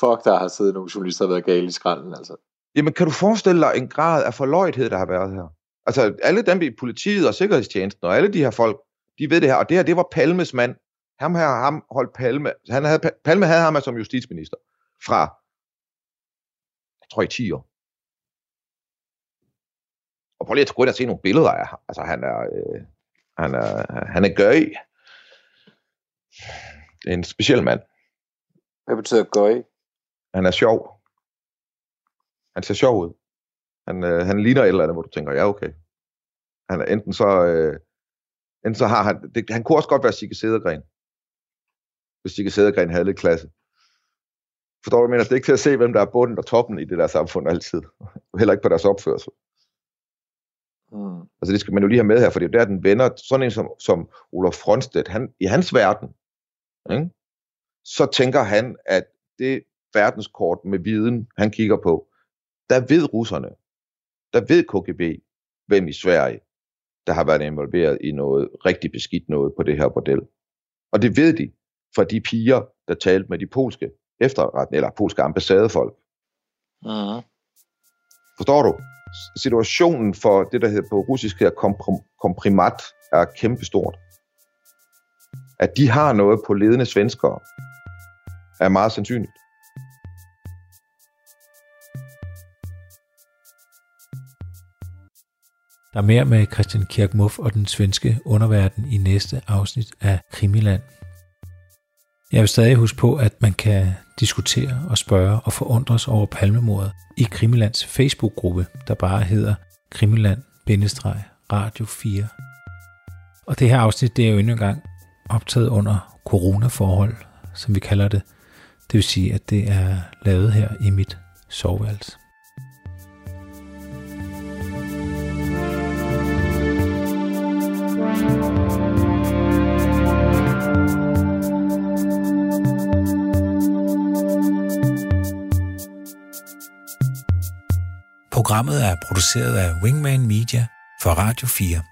C: Fuck, der har siddet nogle journalister, der har været gale i skralden, altså.
B: Jamen, kan du forestille dig en grad af forløjthed, der har været her? Altså, alle dem i politiet og sikkerhedstjenesten og alle de her folk, de ved det her, og det her, det var Palmes mand. Ham her, ham holdt Palme, han havde, Palme havde ham som justitsminister fra, jeg tror i 10 år. Og prøv lige at gå ind og se nogle billeder af ham. Altså, han er, øh, han er, han er gøj. En speciel mand.
C: Hvad betyder gøj?
B: Han er sjov. Han ser sjov ud. Han, øh, han ligner et eller andet, hvor du tænker, ja okay. Han er enten så, øh, enten så har han, det, han kunne også godt være Sigge Sædergren. Hvis Sigge Sædergren havde lidt klasse. Forstår du, mener? Det er ikke til at se, hvem der er bunden og toppen i det der samfund altid. Heller ikke på deres opførsel.
C: Mm.
B: Altså det skal man jo lige have med her, for det er der, den vender. Sådan en som, som Olof Fronstedt, han, i hans verden, ikke? Så tænker han, at det verdenskort med viden, han kigger på, der ved russerne, der ved KGB, hvem i Sverige, der har været involveret i noget rigtig beskidt noget på det her bordel. Og det ved de fra de piger, der talte med de polske efterretning, eller polske ambassadefolk.
C: Mm.
B: Forstår du? Situationen for det, der hedder på russisk her komprim- komprimat, er kæmpestort. At de har noget på ledende svenskere, er meget sandsynligt.
A: Der er mere med Christian Kirk Muff og den svenske underverden i næste afsnit af Krimiland. Jeg vil stadig huske på, at man kan diskutere og spørge og forundres over palmemordet i Krimilands Facebook-gruppe, der bare hedder Krimiland-Radio 4. Og det her afsnit, det er jo endnu engang optaget under coronaforhold, som vi kalder det. Det vil sige, at det er lavet her i mit soveværelse. Programmet er produceret af Wingman Media for Radio 4.